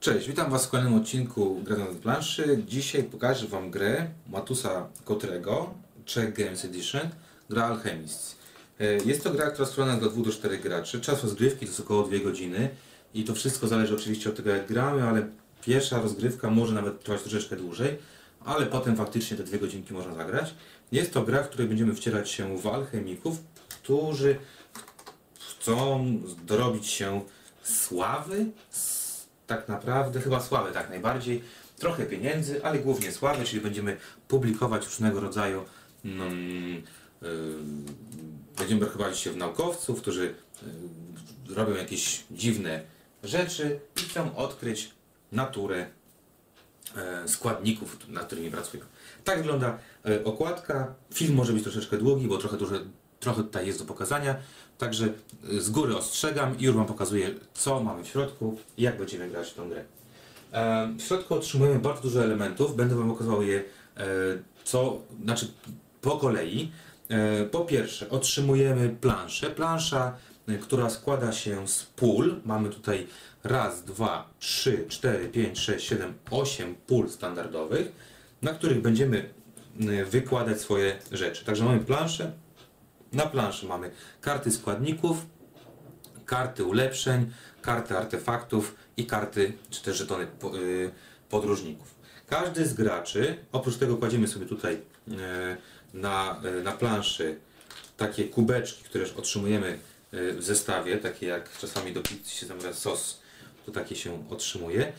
Cześć, witam Was w kolejnym odcinku Gra na planszy. Dzisiaj pokażę Wam grę Matusa Kotrego, Czech Games Edition, gra Alchemist. E, Jest to gra, która jest dla 2 do 4 graczy. Czas rozgrywki to jest około 2 godziny i to wszystko zależy oczywiście od tego jak gramy, ale pierwsza rozgrywka może nawet trwać troszeczkę dłużej, ale potem faktycznie te 2 godzinki można zagrać. Jest to gra, w której będziemy wcierać się w alchemików, którzy chcą dorobić się sławy, tak naprawdę, chyba sławy tak najbardziej, trochę pieniędzy, ale głównie sławy, czyli będziemy publikować różnego rodzaju, mm, yy, będziemy brakować się w naukowców, którzy yy, robią jakieś dziwne rzeczy i chcą odkryć naturę e, składników, nad którymi pracują. Tak wygląda e, okładka. Film może być troszeczkę długi, bo trochę, duże, trochę tutaj jest do pokazania. Także e, z góry ostrzegam i już Wam pokazuję, co mamy w środku i jak będziemy grać w tą grę. E, W środku otrzymujemy bardzo dużo elementów. Będę Wam pokazywał je e, co, znaczy po kolei. E, Po pierwsze otrzymujemy planszę. Plansza, e, która składa się z pól. Mamy tutaj raz, dwa, trzy, cztery, pięć, sześć, siedem, osiem pól standardowych, na których będziemy e, wykładać swoje rzeczy. Także mamy planszę. Na planszy mamy karty składników, karty ulepszeń, karty artefaktów i karty czy też żetony y, podróżników. Każdy z graczy, oprócz tego kładziemy sobie tutaj y, na, y, na planszy takie kubeczki, które otrzymujemy y, w zestawie, takie jak czasami do pizzy się zamawia sos, to takie się otrzymuje,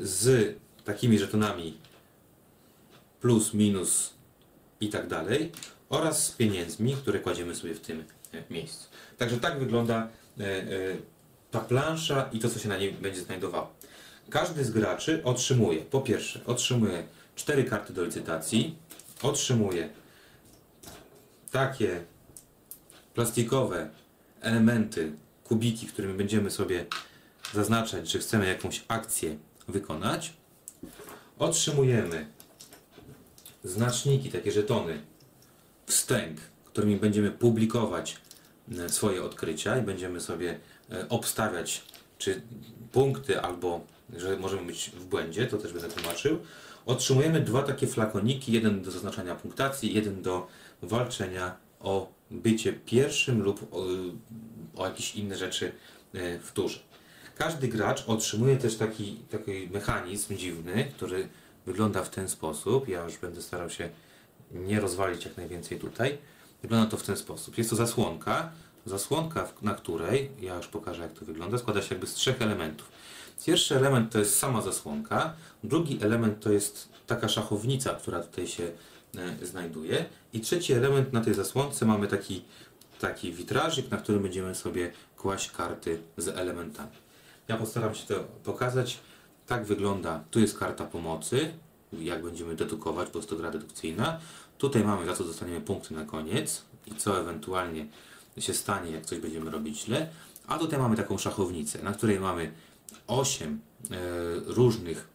z takimi żetonami plus, minus i tak dalej oraz z pieniędzmi, które kładziemy sobie w tym e, miejscu. Także tak wygląda e, e, ta plansza i to, co się na niej będzie znajdowało. Każdy z graczy otrzymuje, po pierwsze, otrzymuje cztery karty do licytacji, otrzymuje takie plastikowe elementy, kubiki, którymi będziemy sobie zaznaczać, że chcemy jakąś akcję wykonać. Otrzymujemy znaczniki, takie żetony, wstęg, którymi będziemy publikować e, swoje odkrycia i będziemy sobie e, obstawiać, czy punkty albo, że możemy być w błędzie, to też będę tłumaczył. Otrzymujemy dwa takie flakoniki, jeden do zaznaczania punktacji, jeden do walczenia o bycie pierwszym lub o, o jakieś inne rzeczy e, w turze. Każdy gracz otrzymuje też taki, taki mechanizm dziwny, który wygląda w ten sposób. Ja już będę starał się nie rozwalić jak najwięcej tutaj. Wygląda to w ten sposób. Jest to zasłonka, zasłonka, na której, ja już pokażę jak to wygląda, składa się jakby z trzech elementów. Pierwszy element to jest sama zasłonka, drugi element to jest taka szachownica, która tutaj się e, znajduje i trzeci element na tej zasłonce mamy taki, taki witrażyk, na którym będziemy sobie kłaść karty z elementami. Ja postaram się to pokazać. Tak wygląda, tu jest karta pomocy, jak będziemy dedukować, bo jest to gra dedukcyjna. Tutaj mamy za co dostaniemy punkty na koniec i co ewentualnie się stanie, jak coś będziemy robić źle. A tutaj mamy taką szachownicę, na której mamy 8 e, różnych,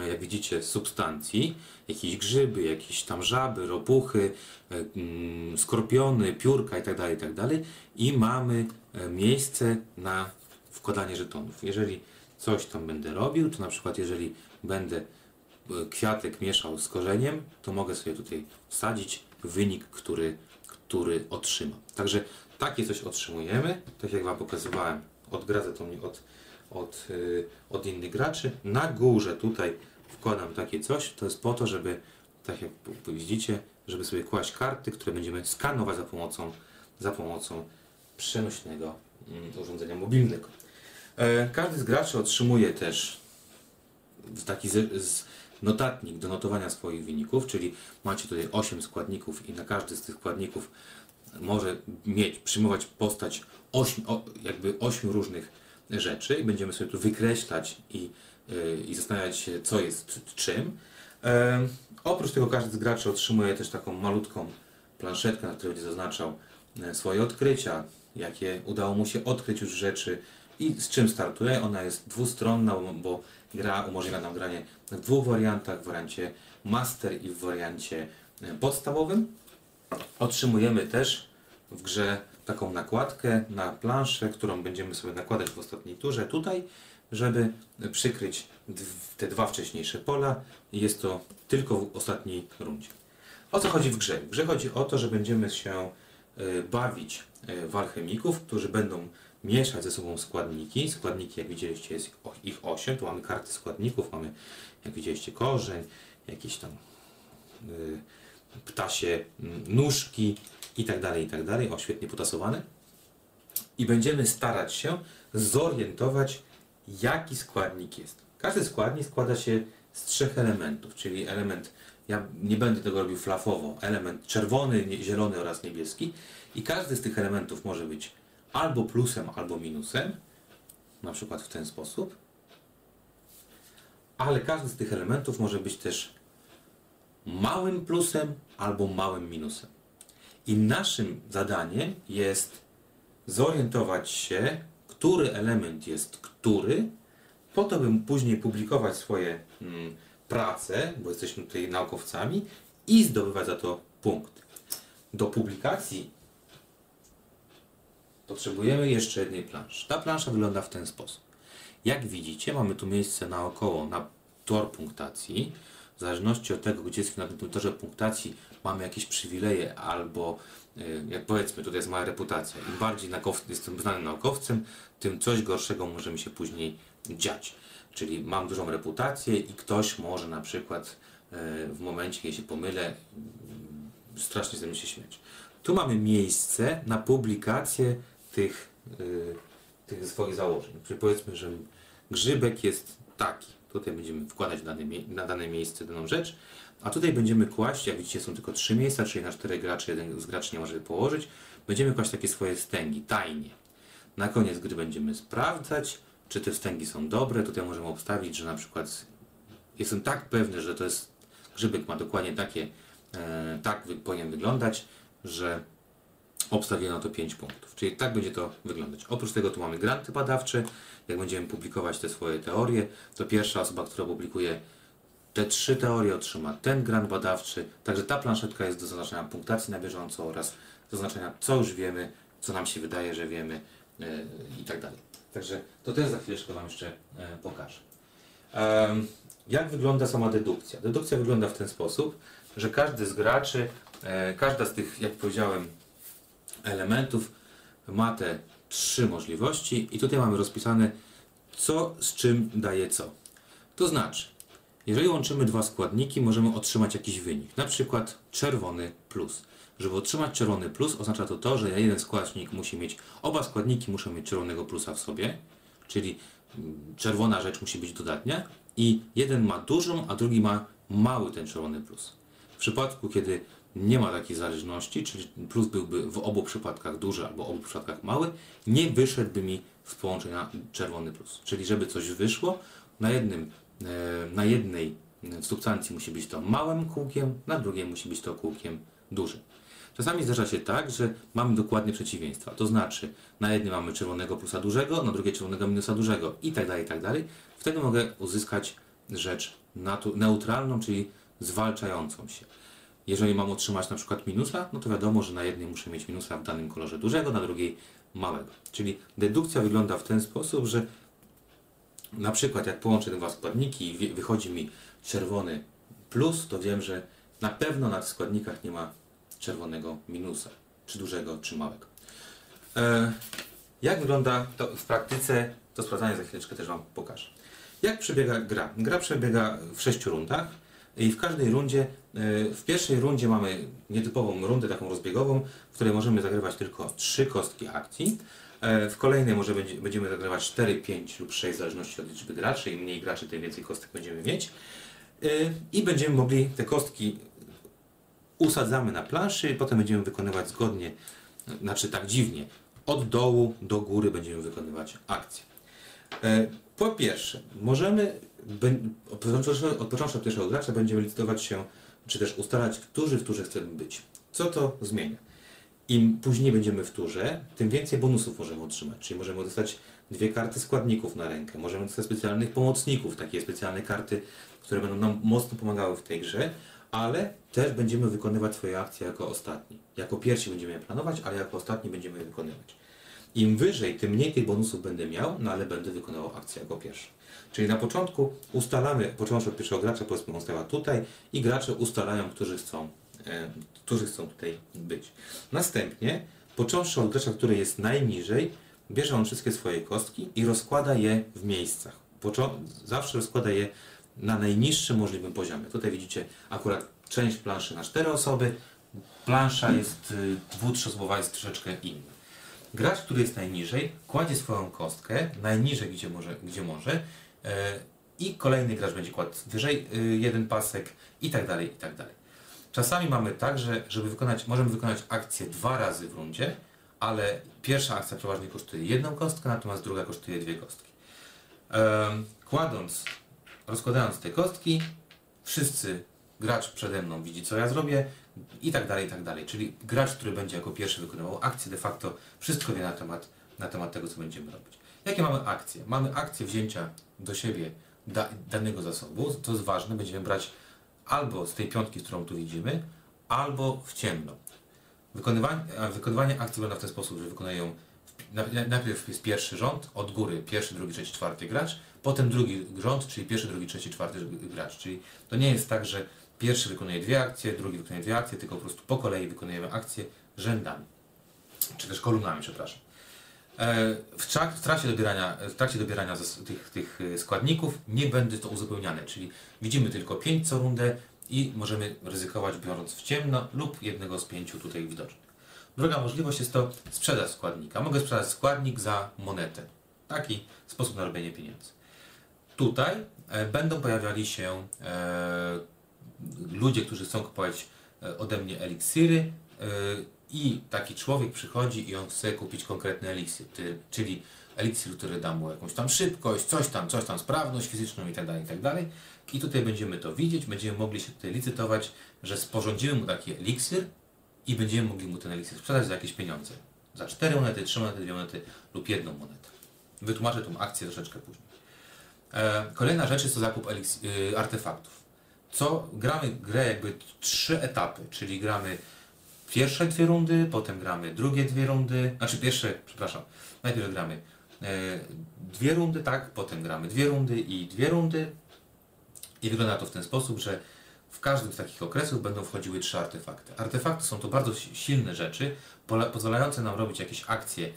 e, jak widzicie, substancji. Jakieś grzyby, jakieś tam żaby, ropuchy, e, mm, skorpiony, piórka itd., itd. I mamy miejsce na wkładanie żetonów. Jeżeli coś tam będę robił, to na przykład jeżeli będę kwiatek mieszał z korzeniem, to mogę sobie tutaj wsadzić wynik, który, który otrzymam. Także takie coś otrzymujemy, tak jak Wam pokazywałem, odgradzę to mnie od, od, y, od innych graczy. Na górze tutaj wkładam takie coś, to jest po to, żeby, tak jak widzicie, żeby sobie kłaść karty, które będziemy skanować za pomocą, za pomocą przenośnego mm, urządzenia mobilnego. E, Każdy z graczy otrzymuje też taki z, z notatnik do notowania swoich wyników, czyli macie tutaj 8 składników i na każdy z tych składników może mieć, przyjmować postać 8, o, jakby 8 różnych rzeczy i będziemy sobie tu wykreślać i, yy, i zastanawiać się, co jest czym. E, oprócz tego każdy z graczy otrzymuje też taką malutką planszetkę, na której będzie zaznaczał e, swoje odkrycia, jakie udało mu się odkryć już rzeczy i z czym startuje. Ona jest dwustronna, bo gra umożliwia nam granie w dwóch wariantach, w wariancie master i w wariancie e, podstawowym. Otrzymujemy też w grze taką nakładkę na planszę, którą będziemy sobie nakładać w ostatniej turze tutaj, żeby przykryć te dwa wcześniejsze pola jest to tylko w ostatniej rundzie. O co chodzi w grze? W grze chodzi o to, że będziemy się y, bawić y, w alchemików, którzy będą mieszać ze sobą składniki. Składniki, jak widzieliście, jest ich 8. Tu mamy karty składników, mamy, jak widzieliście, korzeń, jakieś tam y, ptasie mm, nóżki i tak dalej, i tak dalej. O, świetnie potasowane. I będziemy starać się zorientować, jaki składnik jest. Każdy składnik składa się z trzech elementów, czyli element, ja nie będę tego robił flafowo, element czerwony, zielony oraz niebieski i każdy z tych elementów może być albo plusem, albo minusem, na przykład w ten sposób, ale każdy z tych elementów może być też małym plusem albo małym minusem. I naszym zadaniem jest zorientować się, który element jest który, po to, bym później publikować swoje mm, prace, bo jesteśmy tutaj naukowcami, i zdobywać za to punkt. Do publikacji potrzebujemy jeszcze jednej planszy. Ta plansza wygląda w ten sposób. Jak widzicie, mamy tu miejsce naokoło na tor punktacji. W zależności od tego, gdzie jest na tym torze punktacji, mamy jakieś przywileje albo, y, jak powiedzmy, tutaj jest mała reputacja. Im bardziej jestem znanym naukowcem, tym coś gorszego może mi się później dziać. Czyli mam dużą reputację i ktoś może na przykład y, w momencie, kiedy się pomylę, strasznie ze mnie się śmiać. Tu mamy miejsce na publikację tych, yy, tych swoich założeń. Czyli powiedzmy, że grzybek jest taki. Tutaj będziemy wkładać dane, na dane miejsce daną rzecz, a tutaj będziemy kłaść, jak widzicie są tylko trzy miejsca, czyli na czterech graczy jeden z graczy nie może położyć. Będziemy kłaść takie swoje stęgi, tajnie. Na koniec gry będziemy sprawdzać, czy te wstęgi są dobre. Tutaj możemy obstawić, że na przykład jestem tak pewny, że to jest grzybek ma dokładnie takie, e, tak powinien wyglądać, że obstawiono to 5 punktów. Czyli tak będzie to wyglądać. Oprócz tego tu mamy granty badawcze. Jak będziemy publikować te swoje teorie, to pierwsza osoba, która publikuje te trzy teorie otrzyma ten grant badawczy. Także ta planszetka jest do zaznaczenia punktacji na bieżąco oraz zaznaczenia co już wiemy, co nam się wydaje, że wiemy yy, i tak dalej. Także to też za chwileczkę Wam jeszcze yy, pokażę. Jak wygląda sama dedukcja? Dedukcja wygląda w ten sposób, że każdy z graczy, yy, każda z tych, jak powiedziałem, elementów ma te trzy możliwości i tutaj mamy rozpisane co z czym daje co. To znaczy, jeżeli łączymy dwa składniki, możemy otrzymać jakiś wynik, na przykład czerwony plus. Żeby otrzymać czerwony plus, oznacza to to, że jeden składnik musi mieć, oba składniki muszą mieć czerwonego plusa w sobie, czyli czerwona rzecz musi być dodatnia i jeden ma dużą, a drugi ma mały ten czerwony plus. W przypadku, kiedy nie ma takiej zależności, czyli plus byłby w obu przypadkach duży albo w obu przypadkach mały, nie wyszedłby mi z połączenia czerwony plus. Czyli żeby coś wyszło, na, jednym, e, na jednej substancji musi być to małym kółkiem, na drugiej musi być to kółkiem dużym. Czasami zdarza się tak, że mamy dokładnie przeciwieństwa. To znaczy, na jednym mamy czerwonego plusa dużego, na drugiej czerwonego minusa dużego i tak dalej, i tak dalej. Wtedy mogę uzyskać rzecz neutralną, czyli zwalczającą się. Jeżeli mam otrzymać na przykład minusa, no to wiadomo, że na jednej muszę mieć minusa w danym kolorze dużego, na drugiej małego. Czyli dedukcja wygląda w ten sposób, że na przykład jak połączę te dwa składniki i wychodzi mi czerwony plus, to wiem, że na pewno na tych składnikach nie ma czerwonego minusa, czy dużego, czy małego. E, jak wygląda to w praktyce, to sprawdzanie za chwileczkę też Wam pokażę. Jak przebiega gra? Gra przebiega w sześciu rundach. I w każdej rundzie, w pierwszej rundzie mamy nietypową rundę taką rozbiegową, w której możemy zagrywać tylko trzy kostki akcji. E, w kolejnej może będziemy zagrywać 4, 5 lub 6 w zależności od liczby graczy. Im mniej graczy, tym więcej kostek będziemy mieć. E, I będziemy mogli te kostki usadzamy na planszy i potem będziemy wykonywać zgodnie, znaczy tak dziwnie, od dołu do góry będziemy wykonywać akcje. Po pierwsze, możemy począwszy od pierwszego gracza będziemy licytować się, czy też ustalać, którzy w turze chcemy być. Co to zmienia? Im później będziemy w turze, tym więcej bonusów możemy otrzymać. Czyli możemy dostać dwie karty składników na rękę, możemy dostać specjalnych pomocników, takie specjalne karty, które będą nam mocno pomagały w tej grze, ale też będziemy wykonywać swoje akcje jako ostatni. Jako pierwsi będziemy je planować, ale jako ostatni będziemy je wykonywać. Im wyżej, tym mniej tych bonusów będę miał, no ale będę wykonywał akcję jako pierwszy. Czyli na początku ustalamy, począwszy od pierwszego gracza, powiedzmy on stała tutaj i gracze ustalają, którzy chcą, e, którzy chcą tutaj być. Następnie, począwszy od gracza, który jest najniżej, bierze on wszystkie swoje kostki i rozkłada je w miejscach. Począ- zawsze rozkłada je na najniższym możliwym poziomie. Tutaj widzicie akurat część planszy na cztery osoby. Plansza jest y, dwutrzosobowa, jest troszeczkę inna. Gracz, który jest najniżej, kładzie swoją kostkę najniżej, gdzie może, gdzie może i kolejny gracz będzie kładł wyżej y, jeden pasek i tak dalej, i tak dalej. Czasami mamy tak, że żeby wykonać, możemy wykonać akcję dwa razy w rundzie, ale pierwsza akcja przeważnie kosztuje jedną kostkę, natomiast druga kosztuje dwie kostki. Kładąc, rozkładając te kostki, wszyscy, gracz przede mną widzi co ja zrobię i tak dalej, i tak dalej. Czyli gracz, który będzie jako pierwszy wykonywał akcję, de facto wszystko wie na temat, na temat tego, co będziemy robić. Jakie mamy akcje? Mamy akcję wzięcia do siebie da, danego zasobu, to jest ważne, będziemy brać albo z tej piątki, którą tu widzimy, albo w ciemno. Wykonywanie, wykonywanie akcji wygląda w ten sposób, że wykonują w- na- najpierw jest pierwszy rząd, od góry pierwszy, drugi, trzeci, czwarty gracz, potem drugi rząd, czyli pierwszy, drugi, trzeci, czwarty gracz. Czyli to nie jest tak, że pierwszy wykonuje dwie akcje, drugi wykonuje dwie akcje, tylko po prostu po kolei wykonujemy akcje rzędami, czy też kolumnami, przepraszam. E, W, tra- w trakcie dobierania, w trakcie dobierania tych, tych e, składników nie będzie to uzupełniane, czyli widzimy tylko 5 co rundę i możemy ryzykować biorąc w ciemno lub jednego z pięciu tutaj widocznych. Druga możliwość jest to sprzedaż składnika. Mogę sprzedać składnik za monetę. Taki sposób na robienie pieniędzy. Tutaj e, będą pojawiali się e, ludzie, którzy chcą kupować e, ode mnie eliksiry e, i taki człowiek przychodzi i on chce kupić konkretny eliksir, czyli eliksir, który da mu jakąś tam szybkość, coś tam, coś tam, sprawność fizyczną itd., itd. I tutaj będziemy to widzieć, będziemy mogli się tutaj licytować, że sporządzimy mu taki eliksir i będziemy mogli mu ten eliksir sprzedać za jakieś pieniądze. Za 4 monety, 3 monety, 2 monety lub jedną monetę. Wytłumaczę tą akcję troszeczkę później. E, kolejna rzecz jest to zakup y, artefaktów. Co gramy grę jakby trzy etapy, czyli gramy pierwsze dwie rundy, potem gramy drugie dwie rundy, znaczy pierwsze, przepraszam, najpierw gramy e, dwie rundy, tak, potem gramy dwie rundy i dwie rundy i wygląda to w ten sposób, że w każdym z takich okresów będą wchodziły trzy artefakty. Artefakty są to bardzo si- silne rzeczy, pozwalające nam robić jakieś akcje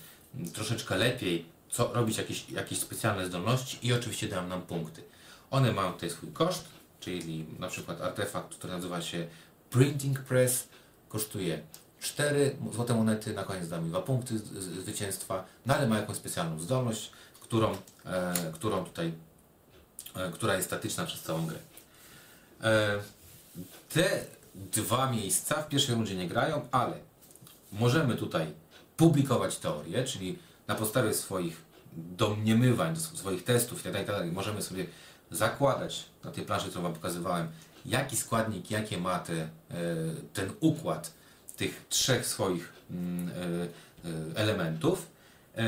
troszeczkę lepiej, co, robić jakieś, jakieś specjalne zdolności i oczywiście dają nam punkty. One mają tutaj swój koszt, czyli na przykład artefakt, który nazywa się Printing Press, kosztuje 4 złote monety, na koniec da mi 2 punkty zwycięstwa, no ale ma jakąś specjalną zdolność, którą, e, którą tutaj, e, która jest statyczna przez całą grę. E, te dwa miejsca w pierwszej rundzie nie grają, ale możemy tutaj publikować teorie, czyli na podstawie swoich domniemywań, swoich testów itd., itd. możemy sobie zakładać na tej planszy, którą Wam pokazywałem, jaki składnik, jakie ma te, e, ten układ tych trzech swoich mm, e, elementów, e,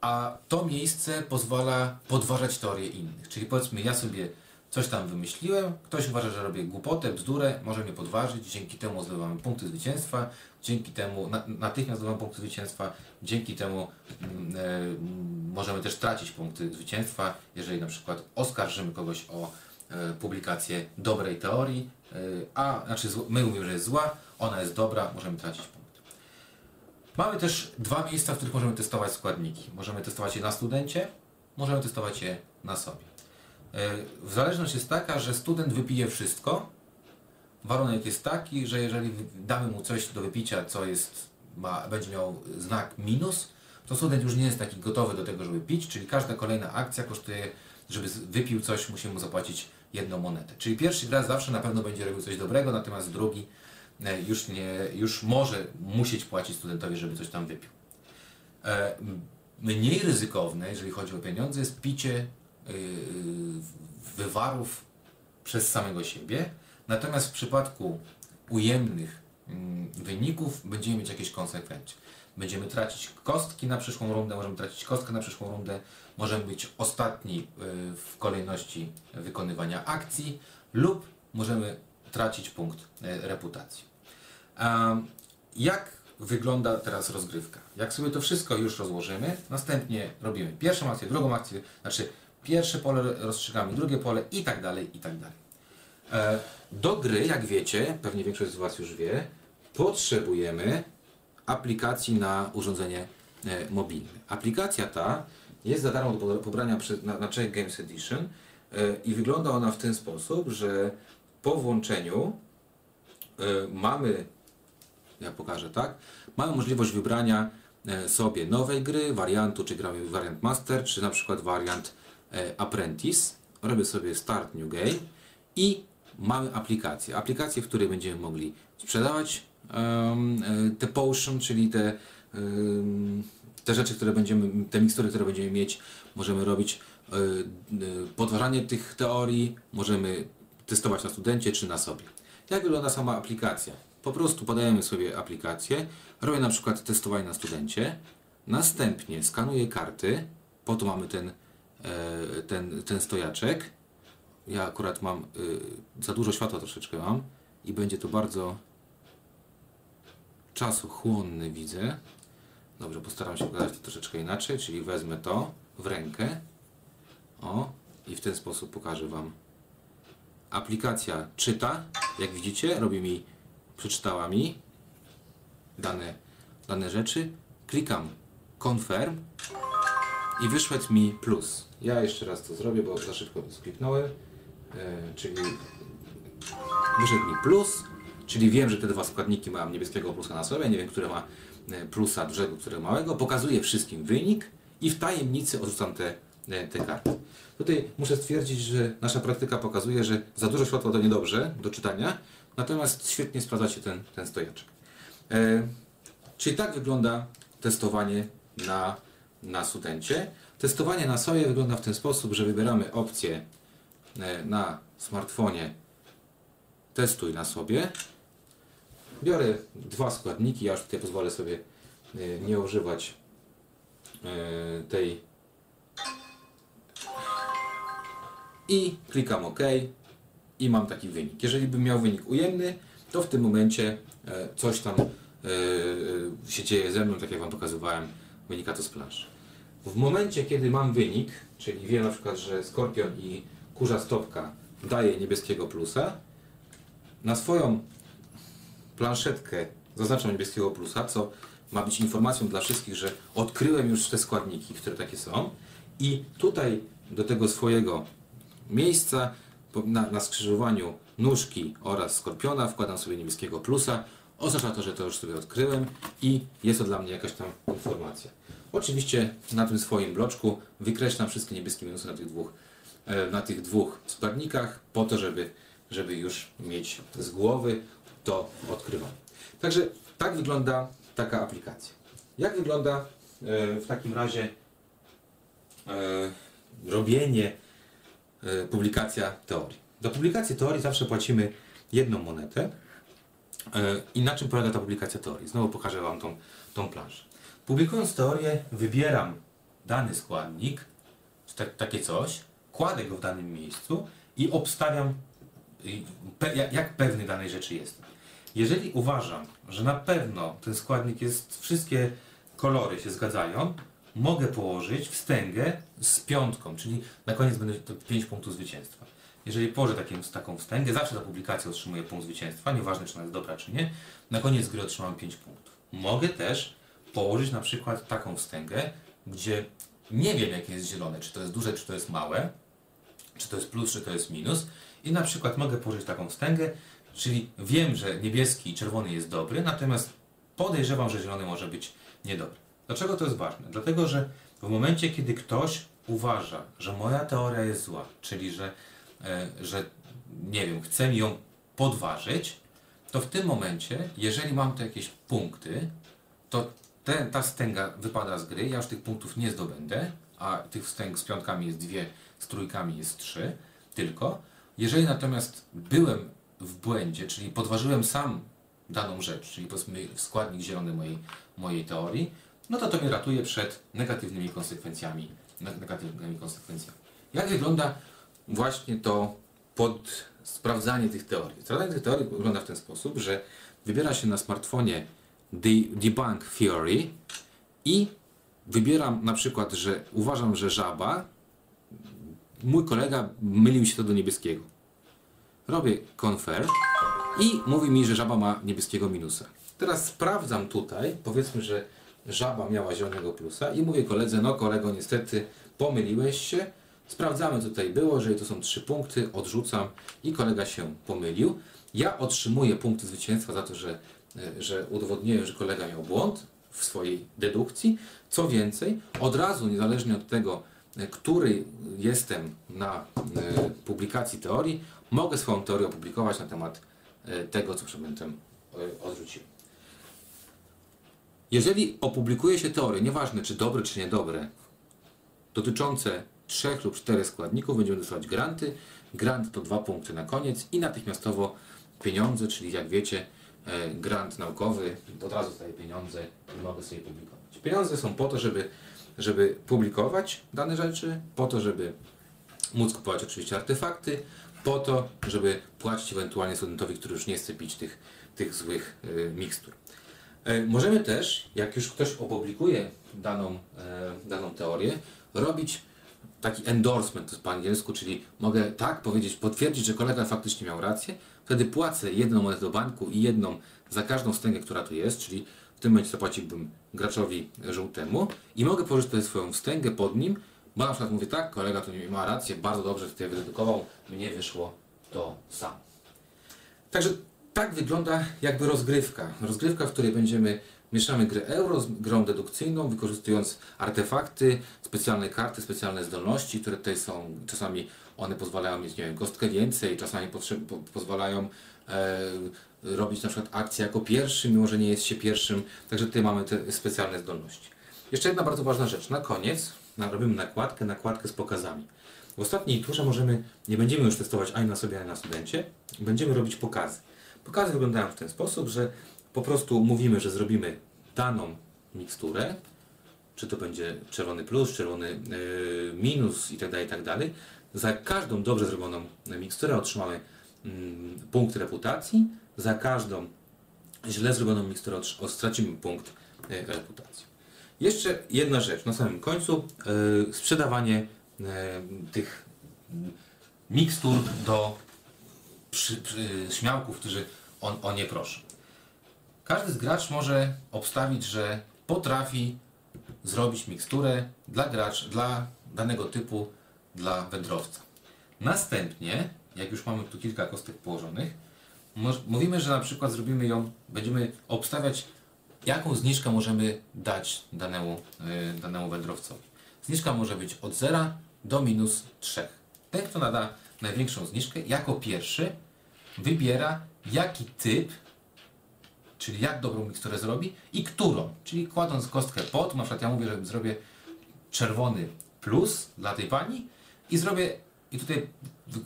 a to miejsce pozwala podważać teorie innych. Czyli powiedzmy, ja sobie coś tam wymyśliłem, ktoś uważa, że robię głupotę, bzdurę, może mnie podważyć, dzięki temu zdobywamy punkty zwycięstwa, dzięki temu na, natychmiast zdobywamy punkty zwycięstwa, dzięki temu mm, możemy też tracić punkty zwycięstwa, jeżeli na przykład oskarżymy kogoś o publikację dobrej teorii, e, a znaczy my mówimy, że jest zła, ona jest dobra, możemy tracić punkt. Mamy też dwa miejsca, w których możemy testować składniki. Możemy testować je na studencie, możemy testować je na sobie. E, zależność jest taka, że student wypije wszystko. Warunek jest taki, że jeżeli damy mu coś do wypicia, co jest, ma, będzie miał znak minus, to student już nie jest taki gotowy do tego, żeby pić, czyli każda kolejna akcja kosztuje, żeby wypił coś, musimy mu zapłacić jedną monetę. Czyli pierwszy gracz zawsze na pewno będzie robił coś dobrego, natomiast drugi e, już, nie, już może musieć płacić studentowi, żeby coś tam wypił. E, Mniej ryzykowne, jeżeli chodzi o pieniądze, jest picie yy, wywarów przez samego siebie. Natomiast w przypadku ujemnych mm, wyników będziemy mieć jakieś konsekwencje. Będziemy tracić kostki na przyszłą rundę, możemy tracić kostkę na przyszłą rundę, możemy być ostatni yy, w kolejności wykonywania akcji lub możemy tracić punkt yy, reputacji. Jak wygląda teraz rozgrywka. Jak sobie to wszystko już rozłożymy, następnie robimy pierwszą akcję, drugą akcję, znaczy pierwsze pole rozstrzygamy, drugie pole i tak dalej, i tak dalej. E, Do gry, jak wiecie, pewnie większość z Was już wie, potrzebujemy aplikacji na urządzenie e, mobilne. Aplikacja ta jest za darmo do pobrania na, na Czech Games Edition e, i wygląda ona w ten sposób, że po włączeniu e, mamy, ja pokażę tak, mamy możliwość wybrania e, sobie nowej gry, wariantu, czy gramy wariant Master, czy na przykład wariant Apprentice. Robię sobie Start New Game i mamy aplikację. Aplikację, w której będziemy mogli sprzedawać e, te potion, czyli te, em, te rzeczy, które będziemy, te mikstury, które będziemy mieć, możemy robić e, e, podważanie tych teorii, możemy testować na studencie czy na sobie. Jak wygląda sama aplikacja? Po prostu podajemy sobie aplikację, robię na przykład testowanie na studencie, następnie skanuję karty, po to mamy ten, e, ten, ten stojaczek. Ja akurat mam za dużo światła troszeczkę mam i będzie to bardzo czasochłonny widzę. Dobrze, postaram się pokazać to troszeczkę inaczej, czyli wezmę to w rękę. O, i w ten sposób pokażę Wam. Aplikacja czyta, jak widzicie, robi mi, przeczytała mi dane, dane rzeczy. Klikam confirm i wyszedł mi plus. Ja jeszcze raz to zrobię, bo za szybko skliknąłem. E, czyli wyszedł mi plus, czyli wiem, że te dwa składniki mam niebieskiego plusa na sobie, nie wiem, które ma plusa dużego, które małego. Pokazuję wszystkim wynik i w tajemnicy odrzucam te, e, te karty. Tutaj muszę stwierdzić, że nasza praktyka pokazuje, że za dużo światła to niedobrze do czytania, natomiast świetnie sprawdza się ten, ten stojaczek. E, czyli tak wygląda testowanie na, na studencie. Testowanie na sobie wygląda w ten sposób, że wybieramy opcję e, na smartfonie testuj na sobie. Biorę dwa składniki, ja już tutaj pozwolę sobie e, nie używać e, tej i klikam OK i mam taki wynik. Jeżeli bym miał wynik ujemny, to w tym momencie e, coś tam się dzieje ze mną, tak jak Wam pokazywałem, wynika to z planszy. W momencie, kiedy mam wynik, czyli wiem na przykład, że Skorpion i Kurza Stopka daje niebieskiego plusa, na swoją planszetkę zaznaczam niebieskiego plusa, co ma być informacją dla wszystkich, że odkryłem już te składniki, które takie są i tutaj do tego swojego miejsca na, na skrzyżowaniu nóżki oraz skorpiona wkładam sobie niebieskiego plusa. Oznacza to, że to już sobie odkryłem i jest to dla mnie jakaś tam informacja. Oczywiście na tym swoim bloczku wykreślam wszystkie niebieskie minusy na tych dwóch, e, na tych dwóch składnikach po to, żeby, żeby już mieć z głowy to odkrywanie. Także tak wygląda taka aplikacja. Jak wygląda e, w takim razie e, robienie e, publikacja teorii. Do publikacji teorii zawsze płacimy jedną monetę. I na czym polega ta publikacja teorii? Znowu pokażę Wam tą, tą planszę. Publikując teorię, wybieram dany składnik, tak, takie coś, kładę go w danym miejscu i obstawiam, jak, pewny danej rzeczy jestem. Jeżeli uważam, że na pewno ten składnik jest, wszystkie kolory się zgadzają, mogę położyć wstęgę z piątką, czyli na koniec będę to 5 punktów zwycięstwa. Jeżeli położę taką, wstęgę, zawsze ta publikacja otrzymuje punkt zwycięstwa, nieważne czy ona jest dobra czy nie, na koniec gry otrzymam 5 punktów. Mogę też położyć na przykład taką wstęgę, gdzie nie wiem jakie jest zielone, czy to jest duże, czy to jest małe, czy to jest plus, czy to jest minus. I na przykład mogę położyć taką wstęgę, czyli wiem, że niebieski i czerwony jest dobry, natomiast podejrzewam, że zielony może być niedobry. Dlaczego to jest ważne? Dlatego, że w momencie, kiedy ktoś uważa, że moja teoria jest zła, czyli że, e, że nie wiem, chce mi ją podważyć, to w tym momencie, jeżeli mam tu jakieś punkty, to te, ta wstęga wypada z gry, ja już tych punktów nie zdobędę, a tych wstęg z piątkami jest dwie, z trójkami jest trzy tylko. Jeżeli natomiast byłem w błędzie, czyli podważyłem sam daną rzecz, czyli powiedzmy składnik zielony mojej, mojej teorii, no to to mnie ratuje przed negatywnymi konsekwencjami. ne- Negatywnymi konsekwencjami. Jak wygląda właśnie to pod sprawdzanie tych teorii? Sprawdzanie tych teorii wygląda w ten sposób, że wybiera się na smartfonie de- debunk theory i wybieram na przykład, że uważam, że żaba, mój kolega mylił się to do niebieskiego. Robię confer i mówi mi, że żaba ma niebieskiego minusa. Teraz sprawdzam tutaj, powiedzmy, że żaba miała zielonego plusa i mówię koledze, no kolego niestety pomyliłeś się. Sprawdzamy tutaj było, jeżeli to są trzy punkty, odrzucam i kolega się pomylił. Ja otrzymuję punkty zwycięstwa za to, że, e, że udowodniłem, że kolega miał błąd w swojej dedukcji. Co więcej, od razu, niezależnie od tego, e, który jestem na e, publikacji teorii, mogę swoją teorię opublikować na temat e, tego, co przedmiotem odrzuciłem. Jeżeli opublikuje się teorie, nieważne czy dobre, czy niedobre, dotyczące trzech lub czterech składników, będziemy dostawać granty. Grant to dwa punkty na koniec i natychmiastowo pieniądze, czyli jak wiecie, grant naukowy, od razu dostaję pieniądze i mogę sobie publikować. Pieniądze są po to, żeby, żeby publikować dane rzeczy, po to, żeby móc kupować oczywiście artefakty, po to, żeby płacić ewentualnie studentowi, który już nie chce pić tych, tych złych y, mikstur. E, Możemy też, jak już ktoś opublikuje daną, e, daną teorię, robić taki endorsement, po angielsku, czyli mogę tak powiedzieć, potwierdzić, że kolega faktycznie miał rację, wtedy płacę jedną monetę do banku i jedną za każdą wstęgę, która tu jest, czyli w tym momencie zapłaciłbym graczowi żółtemu i mogę tutaj swoją wstęgę pod nim, bo na przykład mówię tak, kolega tu ma rację, bardzo dobrze tutaj wydedukował, mnie wyszło to samo. Także tak wygląda jakby rozgrywka. Rozgrywka, w której będziemy mieszamy grę euro z grą dedukcyjną, wykorzystując artefakty, specjalne karty, specjalne zdolności, które tutaj są. Czasami one pozwalają mieć, nie wiem, kostkę więcej, czasami pozwalają e, robić na przykład akcję jako pierwszy, mimo że nie jest się pierwszym. Także tutaj mamy te specjalne zdolności. Jeszcze jedna bardzo ważna rzecz. Na koniec robimy nakładkę, nakładkę z pokazami. W ostatniej turze możemy, nie będziemy już testować ani na sobie, ani na studencie, będziemy robić pokazy. Pokazy wyglądają w ten sposób, że po prostu mówimy, że zrobimy daną miksturę, czy to będzie czerwony plus, czerwony yy, minus itd., itd. Za każdą dobrze zrobioną miksturę otrzymamy mm, punkt reputacji, za każdą źle zrobioną miksturę stracimy punkt yy, reputacji. Jeszcze jedna rzecz na samym końcu, yy, sprzedawanie yy, tych mm, mikstur do przy, przy, śmiałków, którzy on, o nie proszą. Każdy z gracz może obstawić, że potrafi zrobić miksturę dla gracz, dla danego typu, dla wędrowca. Następnie, jak już mamy tu kilka kostek położonych, mówimy, że na przykład zrobimy ją, będziemy obstawiać, jaką zniżkę możemy dać danemu, y, danemu wędrowcowi. Zniżka może być od 0 do minus 3. Ten, kto nada największą zniżkę, jako pierwszy wybiera, jaki typ czyli jak dobrą miksturę zrobi i którą. Czyli kładąc kostkę pod, na przykład ja mówię, że zrobię czerwony plus dla tej pani i zrobię, i tutaj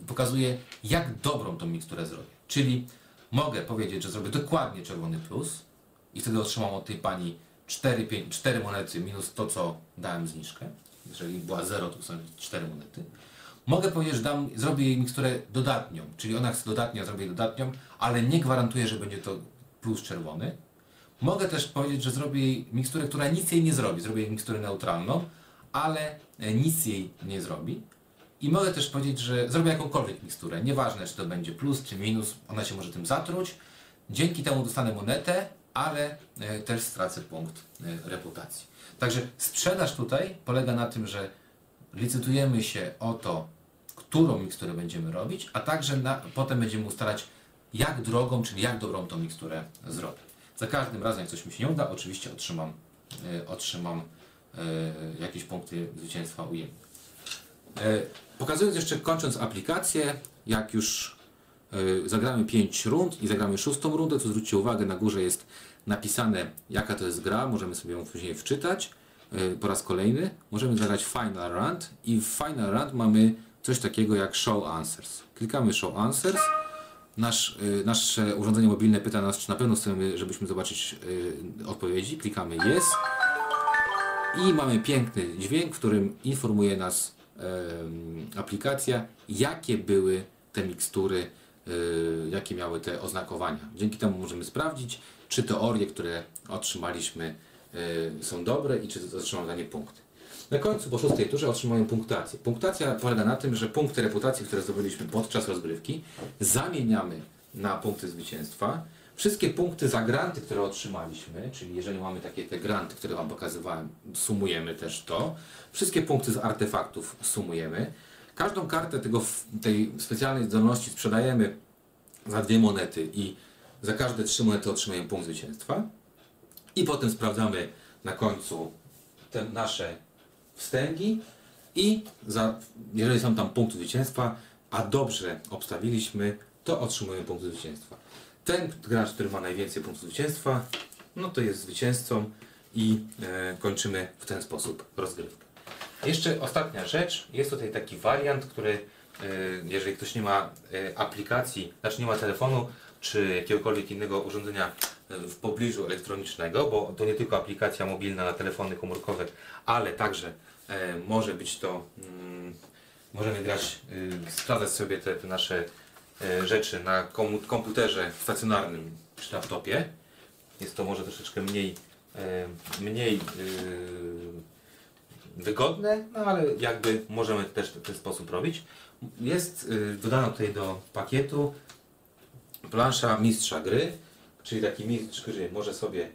pokazuję, jak dobrą tą miksturę zrobię. Czyli mogę powiedzieć, że zrobię dokładnie czerwony plus i wtedy otrzymam od tej pani 4, 5, 4 monety minus to, co dałem zniżkę. Jeżeli była 0, to są 4 monety. Mogę powiedzieć, że dam, zrobię jej miksturę dodatnią, czyli ona chce dodatnią, zrobię jej dodatnią, ale nie gwarantuję, że będzie to plus czerwony. Mogę też powiedzieć, że zrobię jej miksturę, która nic jej nie zrobi. Zrobię jej miksturę neutralną, ale e, nic jej nie zrobi. I mogę też powiedzieć, że zrobię jakąkolwiek miksturę. Nieważne, czy to będzie plus, czy minus, ona się może tym zatruć. Dzięki temu dostanę monetę, ale e, też stracę punkt e, reputacji. Także sprzedaż tutaj polega na tym, że licytujemy się o to, którą miksturę będziemy robić, a także na, potem będziemy ustalać, jak drogą, czyli jak dobrą tą miksturę zrobię. Za każdym razem, jak coś mi się nie uda, oczywiście otrzymam, e, otrzymam jakieś punkty zwycięstwa ujemne. E, pokazując jeszcze, kończąc aplikację, jak już e, zagramy 5 rund i zagramy szóstą rundę, to zwróćcie uwagę, na górze jest napisane, jaka to jest gra, możemy sobie ją później wczytać e, po raz kolejny. Możemy zagrać Final Round i w Final Round mamy coś takiego jak Show Answers. Klikamy Show Answers. Nasz, nasze urządzenie mobilne pyta nas, czy na pewno chcemy, żebyśmy zobaczyć odpowiedzi. Klikamy Yes. I mamy piękny dźwięk, w którym informuje nas aplikacja, jakie były te mikstury, y, jakie miały te oznakowania. Dzięki temu możemy sprawdzić, czy teorie, które otrzymaliśmy y, są dobre i czy otrzymamy za nie punkty. Na końcu po szóstej turze otrzymują punktację. Punktacja polega na tym, że punkty reputacji, które zdobyliśmy podczas rozgrywki, zamieniamy na punkty zwycięstwa. Wszystkie punkty za granty, które otrzymaliśmy, czyli jeżeli mamy takie te granty, które Wam pokazywałem, sumujemy też to. Wszystkie punkty z artefaktów sumujemy. Każdą kartę tego, tej specjalnej zdolności sprzedajemy za dwie monety i za każde trzy monety otrzymujemy punkt zwycięstwa. I potem sprawdzamy na końcu te nasze wstęgi i za, jeżeli są tam punkty zwycięstwa, a dobrze obstawiliśmy, to otrzymujemy punkt zwycięstwa. Ten gracz, który ma najwięcej punktów zwycięstwa, no to jest zwycięzcą i e, kończymy w ten sposób rozgrywkę. Jeszcze ostatnia rzecz, jest tutaj taki wariant, który e, jeżeli ktoś nie ma e, aplikacji, znaczy nie ma telefonu czy jakiegokolwiek innego urządzenia e, w pobliżu elektronicznego, bo to nie tylko aplikacja mobilna na telefony komórkowe, ale także e, może być to, mm, możemy grać, y, sprawdzać sobie te, te nasze e, rzeczy na komputerze stacjonarnym czy laptopie. Jest to może troszeczkę mniej, e, mniej y, wygodne, no ale jakby możemy też w ten sposób robić. Jest dodana tutaj do pakietu plansza mistrza gry, czyli taki mistrz gry może sobie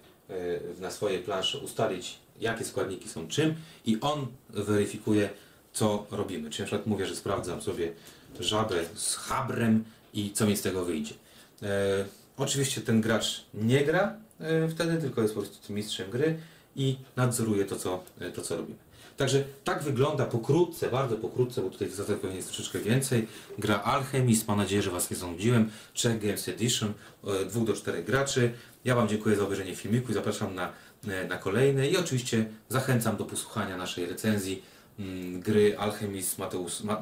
na swojej planszy ustalić, jakie składniki są czym i on weryfikuje, co robimy. Czyli na przykład mówię, że sprawdzam sobie żabę z habrem i co mi z tego wyjdzie. E, oczywiście ten gracz nie gra e, wtedy, tylko jest po prostu tym mistrzem gry i nadzoruje to, co, e, to, co robimy. Także tak wygląda pokrótce, bardzo pokrótce, bo tutaj w zasadzie pewnie jest troszeczkę więcej. Gra Alchemist, mam nadzieję, że Was nie zanudziłem. Czech Games Edition, e, dwóch do czterech graczy. Ja Wam dziękuję za obejrzenie filmiku zapraszam na, e, na kolejne. I oczywiście zachęcam do posłuchania naszej recenzji mm, gry Alchemist Mateusz, Ma,